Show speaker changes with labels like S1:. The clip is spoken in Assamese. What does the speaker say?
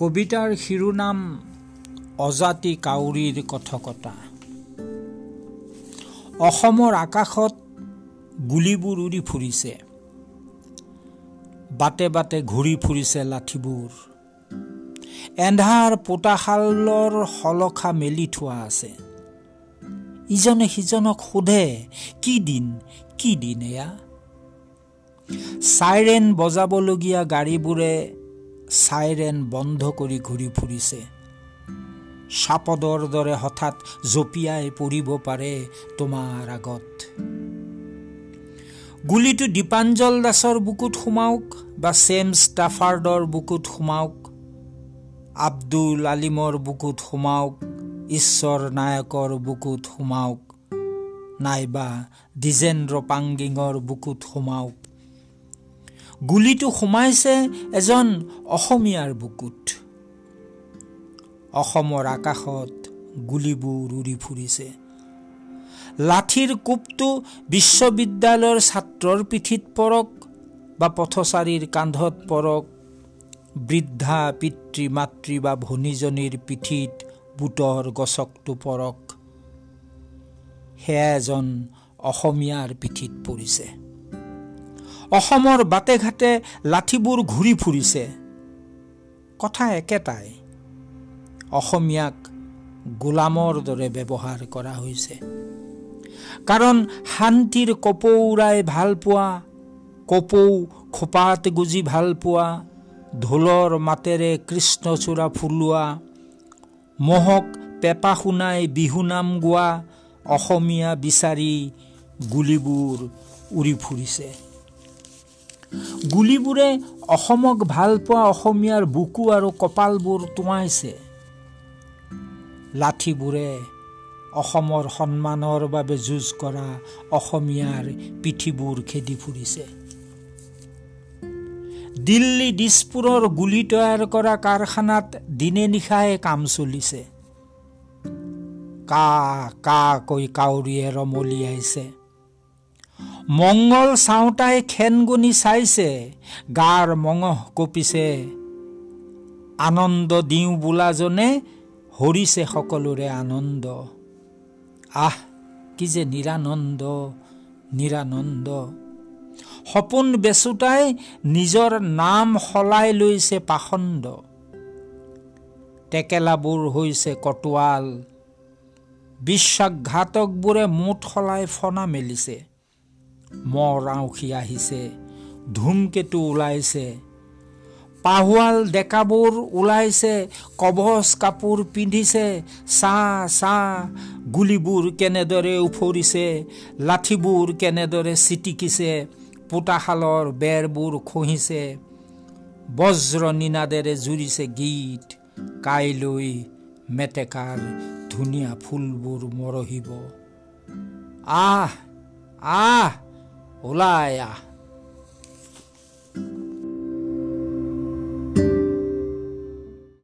S1: কবিতাৰ শিৰোনাম অজাতি কাউৰীৰ কথকতা। অসমৰ আকাশত গুলীবোৰ উৰি ফুৰিছে। বাটে বাটে ঘূৰি ফুৰিছে লাঠিবোৰ। এন্ধাৰ পোতাশালৰ শলখা মেলি থোৱা আছে। ইজনে সিজনক সোধে কি দিন কি দিন এয়া? চাইৰেন বজাবলগীয়া গাড়ীবোৰে চাইৰেন বন্ধ কৰি ঘূৰি ফুৰিছে। চাপদৰ দৰে হঠাৎ জঁপিয়াই পৰিব পাৰে তোমাৰ আগত। গুলীটো দীপাঞ্জল দাসৰ বুকুত সোমাওক বা ছেম ষ্টাফাৰ্ডৰ বুকুত সোমাওক আব্দুল আলিমৰ বুকুত সোমাওক ঈশ্বৰ নায়কৰ বুকুত সোমাওক নাইবা দ্বিজেন্দ্ৰ পাংগিঙৰ বুকুত সোমাওক। গুলীটো সোমাইছে এজন অসমীয়াৰ বুকুত। অসমৰ আকাশত গুলীবোৰ উৰি ফুৰিছে। লাঠিৰ কোপটো বিশ্ববিদ্যালয়ৰ ছাত্ৰৰ পিঠিত পৰক বা পথচাৰীৰ কান্ধত পৰক বৃদ্ধা পিতৃ মাতৃ বা ভনীজনীৰ পিঠিত বুটৰ গছকটো পৰক। সেয়া এজন অসমীয়াৰ পিঠিত পৰিছে। অসমৰ বাটে ঘাটে লাঠিবোৰ ঘূৰি ফুৰিছে। কথা একেটাই। অসমীয়াক গোলামৰ দৰে ব্যৱহাৰ কৰা হৈছে। কাৰণ শান্তিৰ কপৌৰাই ভাল পোৱা কপৌ খোপাত গুজি ভাল পোৱা ঢোলৰ মাতেৰে কৃষ্ণচূড়া ফুলোৱা মহক পেপা শুনাই বিহুনাম গোৱা অসমীয়া বিচাৰি গুলীবোৰ উৰি ফুৰিছে। গুলীবোৰে অসমক ভাল পোৱা অসমীয়াৰ বুকু আৰু কপালবোৰ টোঁৱাইছে লাঠিবোৰে অসমৰ সন্মানৰ বাবে যুঁজ কৰা অসমীয়াৰ পিঠিবোৰ খেদি ফুৰিছে। দিল্লী দিছপুৰৰ গুলী তৈয়াৰ কৰা কাৰখানাত দিনে নিশাই কাম চলিছে। কা কা কৈ কাউৰীয়ে ৰমলিয়াইছে মংগল চাওঁতাই খেনগুনি চাইছে গাৰ মঙহ কঁপিছে। আনন্দ দিওঁ বোলাজনে হৰিছে সকলোৰে আনন্দ। আহ কি যে নিৰানন্দ নিৰানন্দ। সপোন বেচোতাই নিজৰ নাম সলাই লৈছে পাখণ্ড। টেকেলাবোৰ হৈছে কটোৱাল। বিশ্বাসঘাতকবোৰে মুঠ সলাই ফনা মেলিছে। মৰ আউসী আহিছে ধুমকেতু ওলাইছে। পাহুৱাল ডেকাবোৰ ওলাইছে কবচ কাপোৰ পিন্ধিছে চাহ চাহ গুলীবোৰ কেনেদৰে উফৰিছে লাঠিবোৰ কেনেদৰে চিটিকিছে পোতাশালৰ বেৰবোৰ খহিছে বজ্ৰ নিনাদেৰে জুৰিছে গীত কাইলৈ মেটেকাৰ ধুনীয়া ফুলবোৰ মৰহিব। আহ আহ! ওলাই আহ